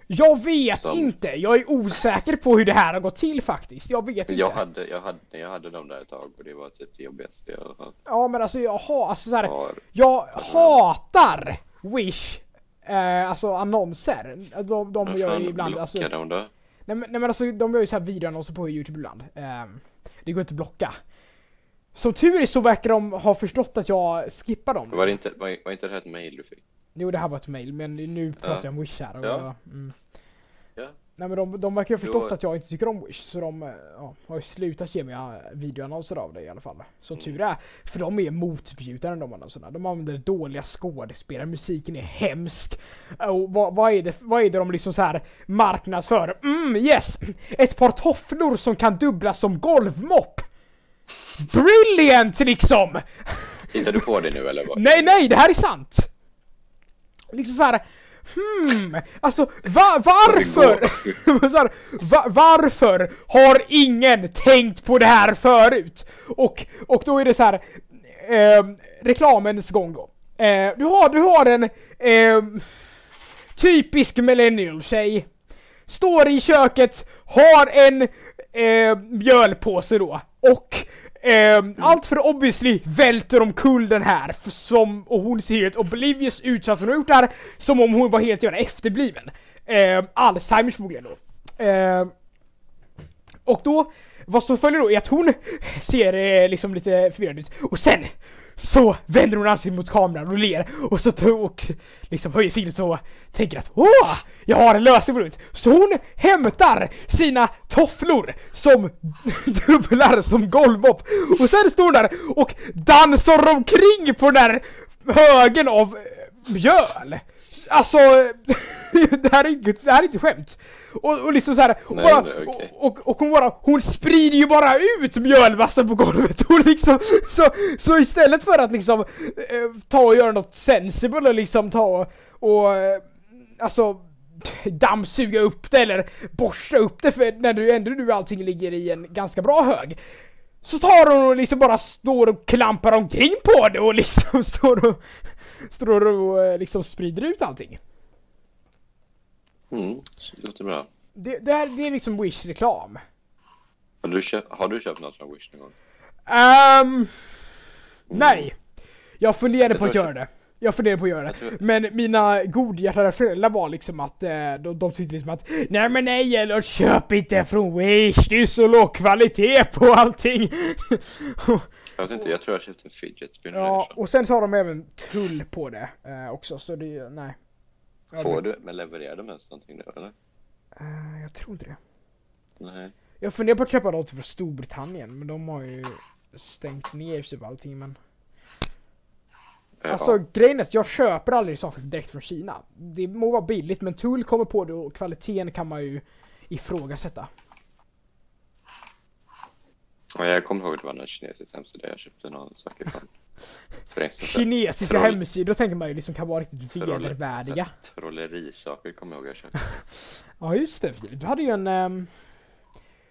Jag vet Som- inte! Jag är osäker på hur det här har gått till faktiskt. Jag vet inte. Jag hade, jag hade, jag hade dem där ett tag och det var typ det jobbigaste jag har. Ja men alltså jag har, alltså så här, har. Jag hatar Wish, eh, alltså annonser. De, de Men gör ju ibland, alltså, nej, dem då? men, nej men alltså de gör ju så här videoannonser på Youtube ibland. Ehm, det går inte att blocka. Som tur är så verkar de ha förstått att jag skippar dem. Var, det inte, var, var inte det här ett mail du fick? Jo det här var ett mail, men nu pratar jag om Wish här. Och Ja. jag, mm. Ja. Nej men de, de verkar ha förstått Då- att jag inte tycker om Wish, så de eh, ja, har ju slutat ge mig eh, videoannonser av det i alla fall. Som Mm. tur är, för de är motbjudande de annonserna. De använder dåliga skådespelare, musiken är hemsk. Och vad, vad, är, det, vad är det de liksom så här marknadsför? Mm yes! Ett par tofflor som kan dubblas som golvmopp! Brilliant liksom! Hittar du på det nu eller? Vad? Nej, nej, det här är sant! Liksom så här. Hmm, alltså va, varför? här, va, varför har ingen tänkt på det här förut? Och, och då är det så här. Eh, reklamens gång då. Eh, du, har, du har en eh, typisk millennial tjej. Står i köket, har en eh, mjölpåse då. Och eh, allt för obviously välter omkull den här. Som, och hon ser helt oblivious ut så att hon har gjort det här som om hon var helt jävla efterbliven. Eh, Alzheimers förmodligen då. Eh, och då, vad som följer då är att hon ser eh, liksom lite förvirrad ut. Och sen så vänder hon ansiktet mot kameran och ler och så to- och liksom höjer filen så tänker att åh, jag har en lösning på det. Så hon hämtar sina tofflor som dubblar som golvmopp och sen står hon där och dansar omkring på den där högen av mjöl. Alltså, det här är inte, det här är inte skämt. Och, och liksom så här, Nej, bara, nej, okej. och, och, och hon bara, hon sprider ju bara ut mjölmassan på golvet. Hon liksom, så, så istället för att liksom eh, ta och göra något sensible och liksom ta och, och eh, alltså dammsuga upp det eller borsta upp det för när du ändå nu allting ligger i en ganska bra hög. Så tar hon och liksom bara står och klampar omkring på det och liksom står och, står och eh, liksom sprider ut allting. Mm, det låter bra. Det, det, här, det är liksom Wish-reklam. Har du, köpt, har du köpt något från Wish någon gång? Ehm, Nej. Jag funderade Jag på att göra det. Jag funderade på att göra det. Men mina godhjärtade föräldrar var liksom att eh, de, de tyckte liksom att Nej men nej eller köp inte från Wish, det är så låg kvalitet på allting. Jag vet inte, jag tror jag köpte en fidget spinner ja, och sen så har de även tull på det eh, också så det nej. Får du, men levererar de ens någonting då eller? Eh, jag tror inte det. Nej. Jag funderar på att köpa något från Storbritannien men de har ju stängt ner typ allting men Alltså ja. grejen är att jag köper aldrig saker direkt från Kina. Det må vara billigt men tull kommer på det och kvaliteten kan man ju ifrågasätta. Ja, jag kommer ihåg att det var någon kinesisk hemsida jag köpte någon sak ifrån. Kinesiska Troll- hemsidor tänker man ju liksom kan vara riktigt vedervärdiga. Trollerisaker kommer jag ihåg jag köpte. Ja just det Filip, du hade ju en... ehm,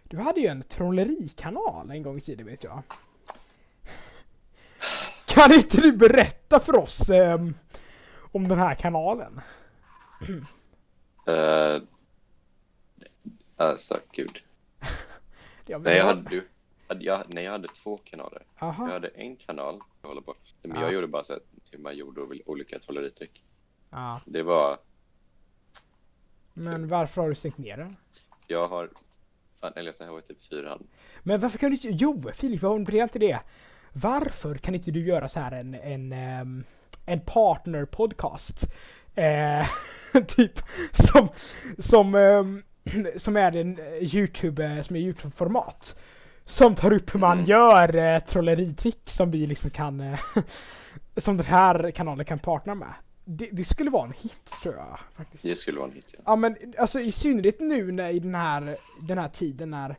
du hade ju en trollerikanal en gång i tiden vet jag. Kan inte du berätta för oss ehm, om den här kanalen? Uh, alltså, gud. Jag Nej, jag hade, du, jag, nej, jag hade två kanaler. Jag Aha. hade en kanal, jag håller på. Men Ja. jag gjorde bara så att hur man gjorde olika trolleritrick. Ja. Det var, Men varför har du stängt ner den? jag har, fan, eller det här var typ fyra. Men varför kan du inte... Jo, Filip, jag har en bred idé. Varför kan inte du göra så här en, en, ehm, en partner podcast? Eh, typ som, som, ehm, som är en Youtube, eh, som är Youtube-format. Som tar upp hur man Mm. gör eh, trolleritrick som vi liksom kan, eh, som den här kanalen kan partnera med. Det, det skulle vara en hit tror jag faktiskt. Det skulle vara en hit ja. Ja men alltså i synnerhet nu när, i den här, den här tiden när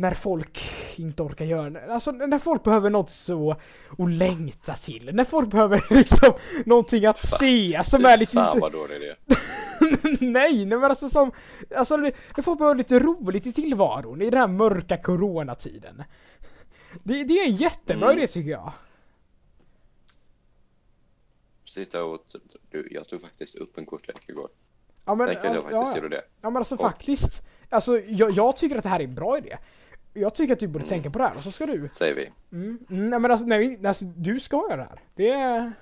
när folk inte orkar göra det. Alltså när folk behöver något så att längta till. När folk behöver liksom någonting att se som är lite... Fan vad dålig idé. nej, nej men alltså som... Alltså när folk behöver lite roligt i tillvaron i den här mörka coronatiden. Det, det är en jättebra Mm. idé tycker jag. Sitta och... Du, jag tog faktiskt upp en kortlek igår. Ja men, Där kan jag alltså, faktiskt ja, du det. ja men alltså Och- faktiskt. Alltså jag, jag tycker att det här är en bra idé. Jag tycker att du borde Mm. tänka på det här och så ska du Säger vi. Mm, mm, nej men alltså, nej, alltså du ska göra det här. Det är...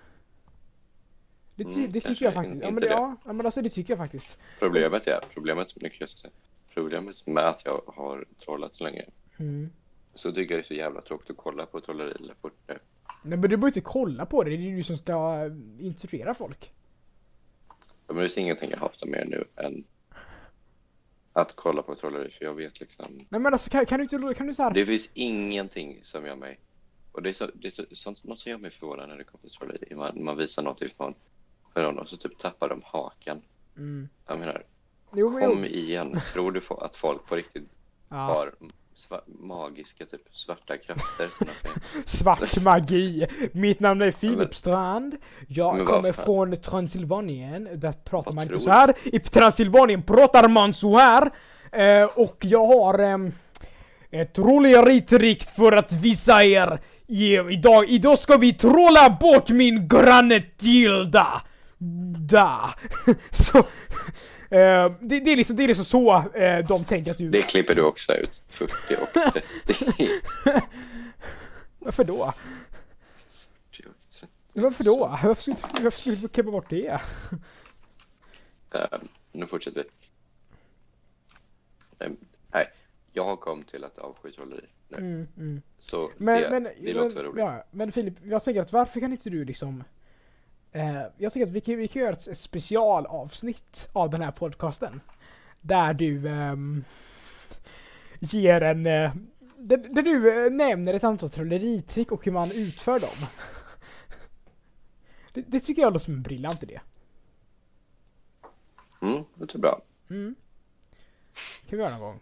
Det, ty, Mm, det tycker jag faktiskt. Ja det. men, det, ja, ja men alltså det tycker jag faktiskt. Problemet är, problemet, nu kan jag problemet med att jag har trollat så länge. Mm. Så tycker jag det är så jävla tråkigt att kolla på trolleri på det. Nej men du behöver inte kolla på det, det är ju du som ska eh, instruera folk. Men det finns ingenting jag hatar mer nu än att kolla på trolleri för jag vet liksom. Nej men alltså kan, kan du inte, kan du så här... Det finns ingenting som gör mig och det är, så, det är så, sånt, något som gör mig förvånad när det kommer till trolleri. Man, man visar något ifrån för någon och så typ tappar de hakan. Mm. Jag menar, Jo men kom jo. igen. Tror du att folk på riktigt Ja. har sva, magiska typ svarta krafter Svart magi. Mitt namn är Filip Strand. Jag kommer fan? från Transylvanien. Där pratar Vad man inte så här. I Transylvanien pratar man så här. Eh, och jag har ehm, ett rolleritrick för att visa er. I, idag, idag ska vi trolla bort min granne Tilda. Da. så, eh, det, det, är liksom, det är liksom så eh, de tänker att du... Det klipper du också ut. 40 och 30. Varför då? 40 och 30. Varför då? Varför skulle, varför skulle du klippa bort det? Eh, nu fortsätter vi. Eh, nej, jag kom till att avsky trolleri nu. Mm, mm. Så Men, det, men, det men, låter väl roligt. ja, men Filip, jag tänker att varför kan inte du liksom eh, Jag tänker att vi kan, vi kan göra ett, ett specialavsnitt av den här podcasten. Där du ehm, ger en eh, där, där du eh, nämner ett antal trolleritrick och hur man utför dem. Det, det tycker jag låter som en briljant idé. Mm, det låter bra. Mm. kan vi göra någon gång.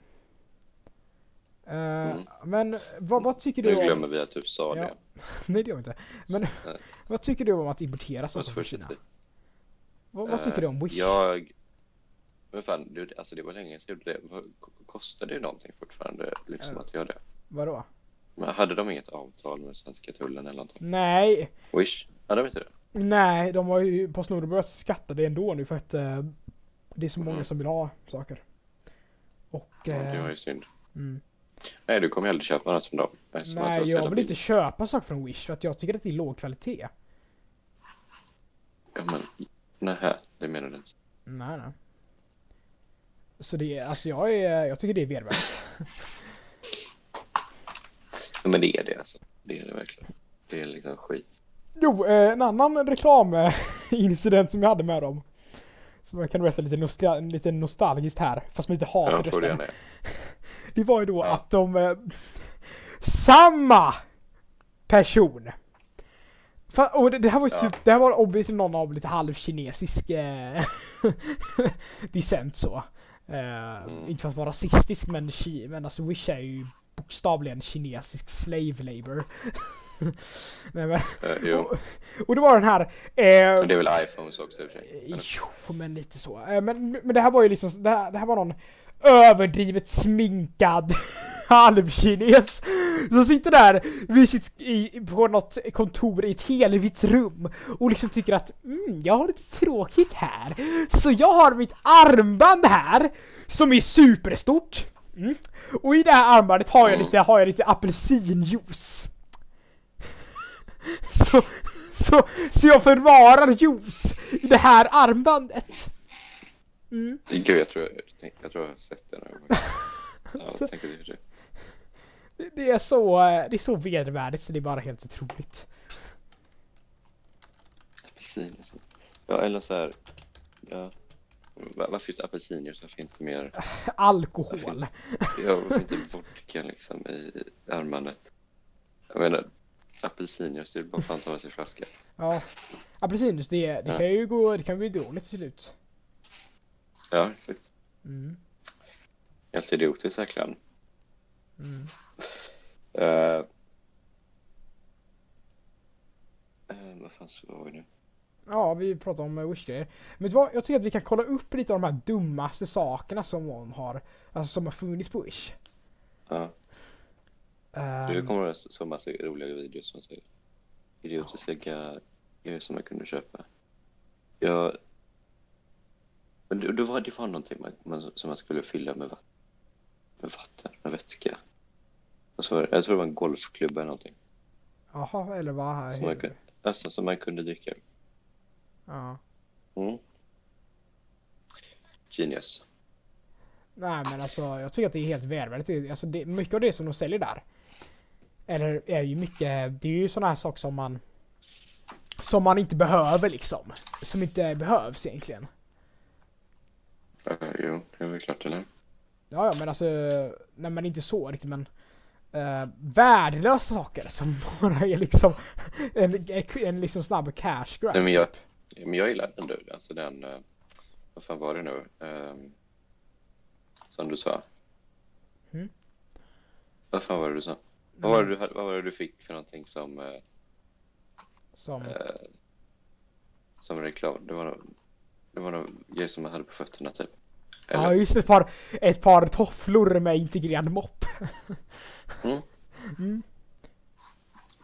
Eh, Mm. Men vad, vad tycker du Nu om... glömmer vi att du sa Ja. det. Nej det gör vi inte. Men vad tycker du om att importera saker så från Kina? Vad, vad tycker du om Eh, Wish? Jag... Men fan, du, alltså det var länge sedan jag gjorde det. Kostar det någonting fortfarande liksom Ja. att göra det? Vadå? Men hade de inget avtal med svenska tullen eller någonting? Nej, Wish? Hade de inte det? nej, de har ju Postnord börjat skatta det ändå nu för att eh, det är så många Mm. som vill ha saker. Och... Ja, det var ju synd. mm. Nej, du kommer ju aldrig köpa något dem. Det som det Nej, jag jävla vill inte köpa saker från Wish för att jag tycker att det är låg kvalitet. Ja, men nähä, det menar du inte. Nej, nej. Så det är, alltså jag är, jag tycker det är vedervärdigt. Ja, men det är det alltså. Det är det verkligen. Det är liksom skit. Jo, eh, en annan reklamincident som jag hade med dem. Som jag kan berätta lite, nostal lite nostalgiskt här, fast man inte hatar Ja, gärna. Det var ju då att de... Eh, samma person! Och det, det här var ju typ, det här var obviously någon av lite halvkinesisk eh, dissent så. Eh, Mm. Inte för att vara rasistisk men, ki- men alltså Wish är ju bokstavligen kinesisk slave labor. Nej, men, Eh, jo, och, och det var den här... Eh, men det är väl iPhones också i och för sig. Eller? Jo, men lite så. Eh, Men, men det här var ju liksom, det här, det här var någon överdrivet sminkad halvkines som sitter där vid sitt, i, på något kontor i ett helvitt rum och liksom tycker att mm, jag har lite tråkigt här. Så jag har mitt armband här som är superstort. Mm. Och i det här armbandet har jag Mm. lite, har jag lite apelsinjuice. Så, så, så jag förvarar juice i det här armbandet. Mm. Gud, jag tror jag, jag, tror jag har sett det någon gång. Ja, Så- tänk att det är det. Det- Det är så, eh, det är så vedervärdigt så det är bara helt otroligt. Apelsin och sånt. Ja, eller så här. Ja. Va- Varför just apelsinjuice? Varför inte mer? Alkohol. Ja, varför inte vodka liksom i armbandet? Jag menar, apelsinjuice, det är bara fan ta med sig flaska. Ja. Apelsinjuice, det, det Ja. kan ju gå, det kan bli dåligt till slut. Ja, exakt. Mm. Helt idiotiskt verkligen. Mm. Uh, uh, vad fan var vi nu? Ja, vi pratar om uh, Wish-grejer. Men du vad? Jag tycker att vi kan kolla upp lite av de här dummaste sakerna som någon har, alltså som har funnits på Wish. Ja, Ehm, det kommer att så massa roliga videos som säger idiotiska grejer som man kunde köpa. Ja, men det, det, var, det var någonting man, man, som man skulle fylla med vatten, med vatten, med vätska. Och så var jag tror det var en golfklubba eller någonting. Jaha, eller vad? Som man, kunde, alltså, som man kunde dricka. Ja. Mm. Genius. Nej men alltså jag tycker att det är helt välvärdigt. Alltså, det, mycket av det som de säljer där. Eller är ju mycket, det är ju sådana här saker som man som man inte behöver liksom. Som inte behövs egentligen. Uh, jo, det är väl klart eller? Ja, ja men alltså, nej men inte så riktigt men uh, värdelösa saker som bara är liksom en, en liksom snabb cash grab. Nej, men jag- typ. Men jag gillar den du, alltså den, eh, vad fan var det nu? Ehm, som du sa. Mm. Vad fan var det du sa? Vad var det du, vad var det du fick för någonting som, eh, Som, som reklam? Det var nog, det var nog grej som man hade på fötterna typ. Eller? ja just ett par, ett par tofflor med integrerad mopp. Mm. Mm.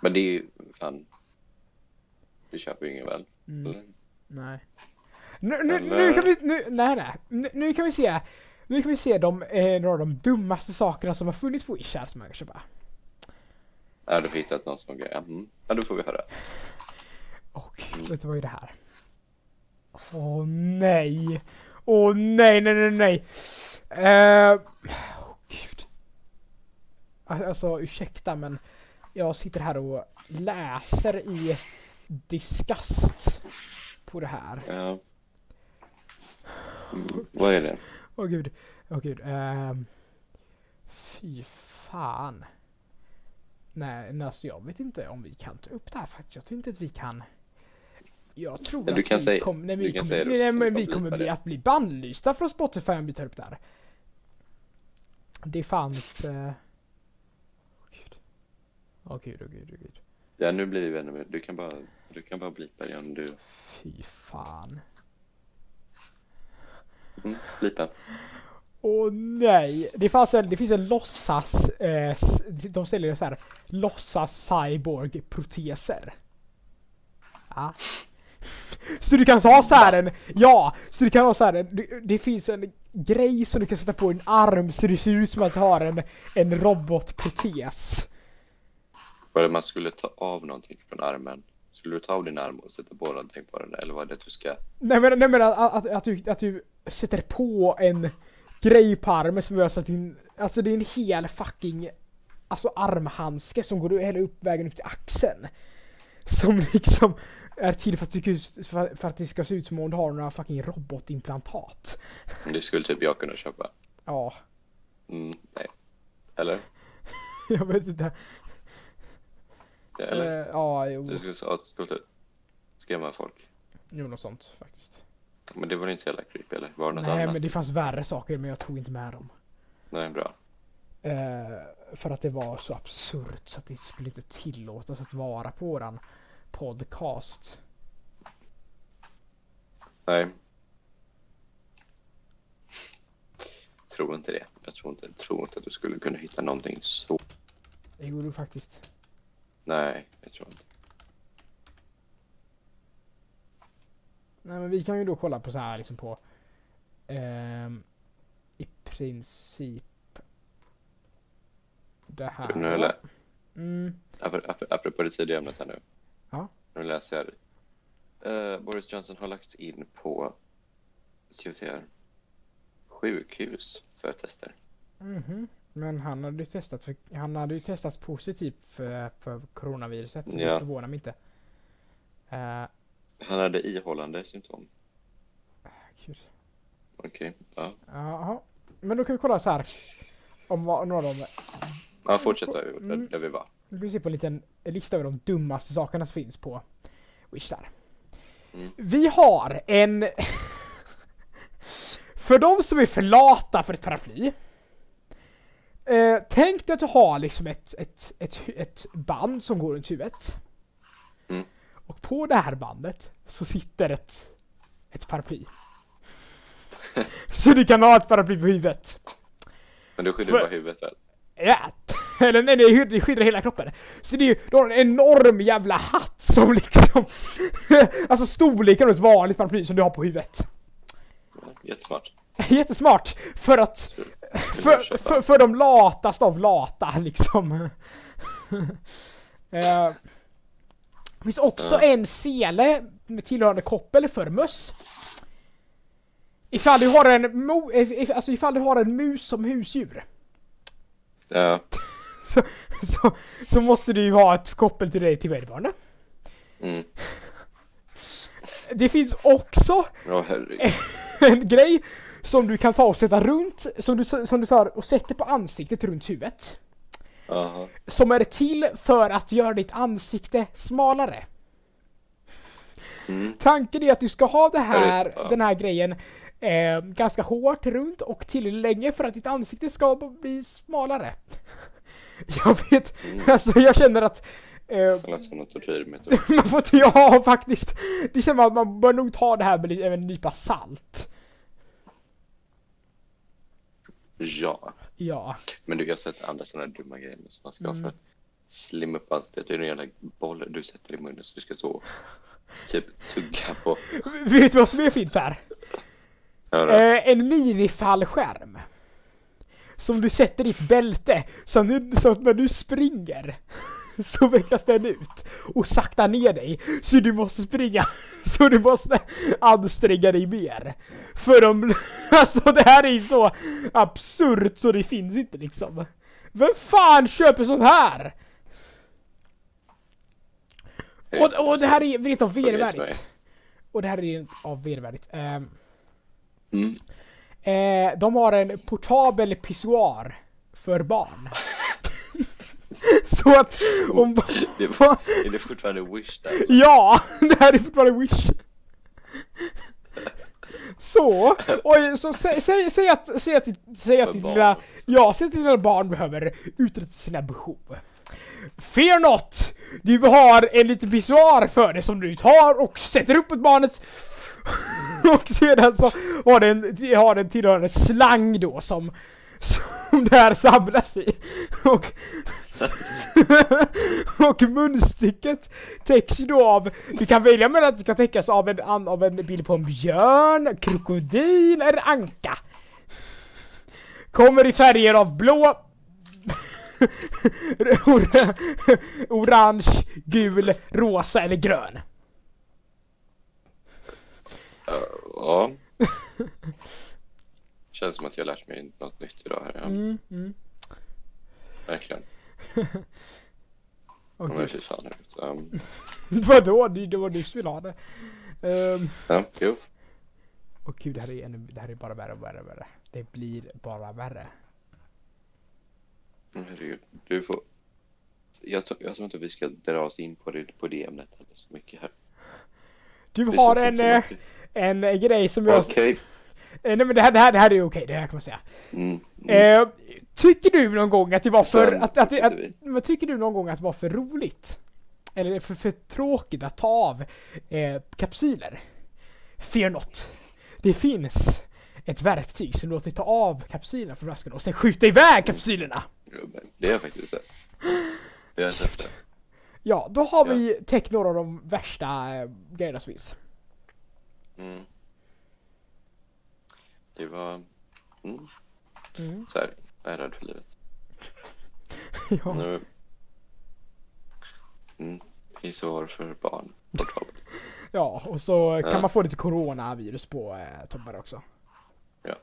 Men det är ju fan, det köper ju ingen väl? Mm. Nej. Nu, nu, Eller- nu kan vi, nu, nej nej. Nu, nu kan vi se, nu kan vi se de, eh, några av de dummaste sakerna som har funnits på Wish här som man kan köpa. Ja, du har hittat någon sån grej? Mm. Ja, då får vi höra. Och vet du vad är det här? Åh nej! Åh nej, nej, nej, nej! Eh, Åh gud. Al- Alltså ursäkta men jag sitter här och läser i disgust på det här. Ja. Mm. Vad är det? Åh gud, åh gud. ehm, fy fan. Nej, alltså jag vet inte om vi kan ta upp det här faktiskt. Jag tror inte att vi kan. Jag tror Men du att kan vi, säga- kom, nej, vi kommer, det nej, men vi vi kommer bli, att bli bannlysta från Spotify om vi tar upp det här. Det fanns... eh, Åh gud. Åh gud, åh gud, åh gud. Ja, nu blir det ännu mer. Du kan bara, du kan bara blipa det om du... Fy fan. Mm, blipa. Åh nej! Det, fanns en, det finns en låtsas... Eh, de säljer så här låtsas cyborg-proteser. Ja. Så du kan ha så här en... Ja! Så du kan ha så här en... Det, det finns en grej som du kan sätta på en arm så det ser ut som att du har en, en robotprotes. Var det man skulle ta av någonting från armen? Skulle du ta av din arm och sätta på någonting på den? Eller var det att du ska... Nej men, nej, men att, att, att, du, att du sätter på en grej på armen som gör så att din... Alltså det är en hel fucking... Alltså armhandske som går hela upp vägen upp till axeln. Som liksom är till för att, det ska- för att det ska se ut som om du har några fucking robotimplantat. Det skulle typ jag kunna köpa. Ja, Mm, nej. Eller? jag vet inte. Eller? Eh, ja, jo. Du skulle, ja, skulle skrämma folk. Jo, något sånt faktiskt. Men det var inte så jävla creepy eller? Var det något Nej annat? men det fanns värre saker men jag tog inte med dem. Nej, bra. Eh, för att det var så absurt så att det skulle inte tillåtas att vara på våran podcast. Nej. Tror inte det. Jag tror inte, tror inte att du skulle kunna hitta någonting så. Det gjorde du faktiskt. Nej, jag tror inte. Nej men vi kan ju då kolla på så här liksom på ehm, i princip det här. Nu eller? Mm, Ap- ap- Apropå det tidiga ämnet här nu. Ja. Nu läser jag. Uh, Boris Johnson har lagt in på, ska vi se här, sjukhus för tester. mhm. Men han hade ju testat för, han hade ju testat positivt för, för coronaviruset så Ja. det förvånar mig inte. Eh, Han hade ihållande symptom. Gud. Okej, ja. Jaha. Men då kan vi kolla så här. Om vad, några av. Ja, fortsätt där, Mm. där, där vi var. Nu ska vi se på en liten lista över de dummaste sakerna som finns på Wish där. Mm. Vi har en... för de som är för lata för ett paraply. Eh, tänk dig att du har liksom ett, ett, ett, ett band som går runt huvudet. Mm. Och på det här bandet så sitter ett, ett paraply. så du kan ha ett paraply på huvudet. Men du skyddar För- bara huvudet väl? Ja, eller nej, det det skyddar hela kroppen. Så det är ju, du har en enorm jävla hatt som liksom... alltså storleken av ett vanligt paraply som du har på huvudet. Jättesmart. Jättesmart! För att... Skulle För, för, för de lataste av lata liksom. det finns också Ja. en sele med tillhörande koppel för möss. Ifall du har en mo, if, alltså ifall du har en mus som husdjur. Ja, så, så, så måste du ju ha ett koppel till dig till vederbörande. mm. Det finns också herregud. en grej som du kan ta och sätta runt, som du, som du sa, och sätter på ansiktet runt huvudet. Jaha. Som är till för att göra ditt ansikte smalare. Mm. Tanken är att du ska ha det här, det, ja. den här grejen eh, ganska hårt runt och tillräckligt länge för att ditt ansikte ska bli smalare. Jag vet, Mm. alltså jag känner att eh, som tortyrmetod. man får inte, ja faktiskt. Det känns som att man bör nog ta det här med en nypa salt. Ja. Ja. Men du, jag har sett andra sådana dumma grejer som man ska ha Mm. för att slimma upp ansiktet. Det är en jävla boll du sätter i munnen så du ska så typ tugga på. Vet du vad som är fint här? Ja. Eh, en minifallskärm. Som du sätter i ett bälte, så, nu, så att när du springer så vecklas den ut och saktar ner dig. Så du måste springa, så du måste anstränga dig mer. För de, alltså det här är ju så absurt så det finns inte liksom. Vem fan köper sånt här? Och, och det här är rent av vedervärdigt. Och det här är rent av vedervärdigt. Ehm, Mm. Eh, de har en portabel pissoar för barn. Så att om... Det är det fortfarande Wish där? Ja! Det här är fortfarande Wish. Så, oj, så sä, säg, säg att, säg att, säg att ditt lilla, ja, säg att dina barn behöver uträtta sina behov. Fear not! Du har en liten pissoar för det som du tar och sätter upp mot barnet och sedan så har den, har den tillhörande slang då som, som det här samlas i. Och, och munstycket täcks ju då av, du kan välja mellan att det ska täckas av en, av en bild på en björn, krokodil eller anka. Kommer i färger av blå, orange, gul, rosa eller grön. Ja. Känns som att jag lärt mig något nytt idag här. Ja. Mm, mm. Verkligen. Åh, Men fy fan. Um, Vadå? Det var du som ville ha det. Um, ja, jo. och gud, det här är, ännu, det här är bara värre och värre och värre. Det blir bara värre. Herregud. Du får... Jag, jag tror inte vi ska dra oss in på det, på det ämnet så mycket här. Du har en, inte att en eh, grej som jag... Okej. Eh, nej men det här, det här, det här är okej, det här kan man säga. Mm. Mm. Eh, tycker du någon gång att det var för... Att, att, att, men tycker du någon gång att det var för roligt? Eller för, för tråkigt att ta av eh, kapsyler? Fear not. Det finns ett verktyg som låter dig ta av kapsylerna från flaskan och sen skjuta iväg kapsylerna. Det har jag faktiskt sett. Vi har sett det. Ja, då har vi täckt några av de värsta eh, grejerna som finns. Mm. Det var... Mm. Mm. Så här, jag är rädd för livet. Ja. Nu... Mm. Pissoar för barn. Ja, och så kan Ja. man få lite coronavirus på eh, toppar också. Ja.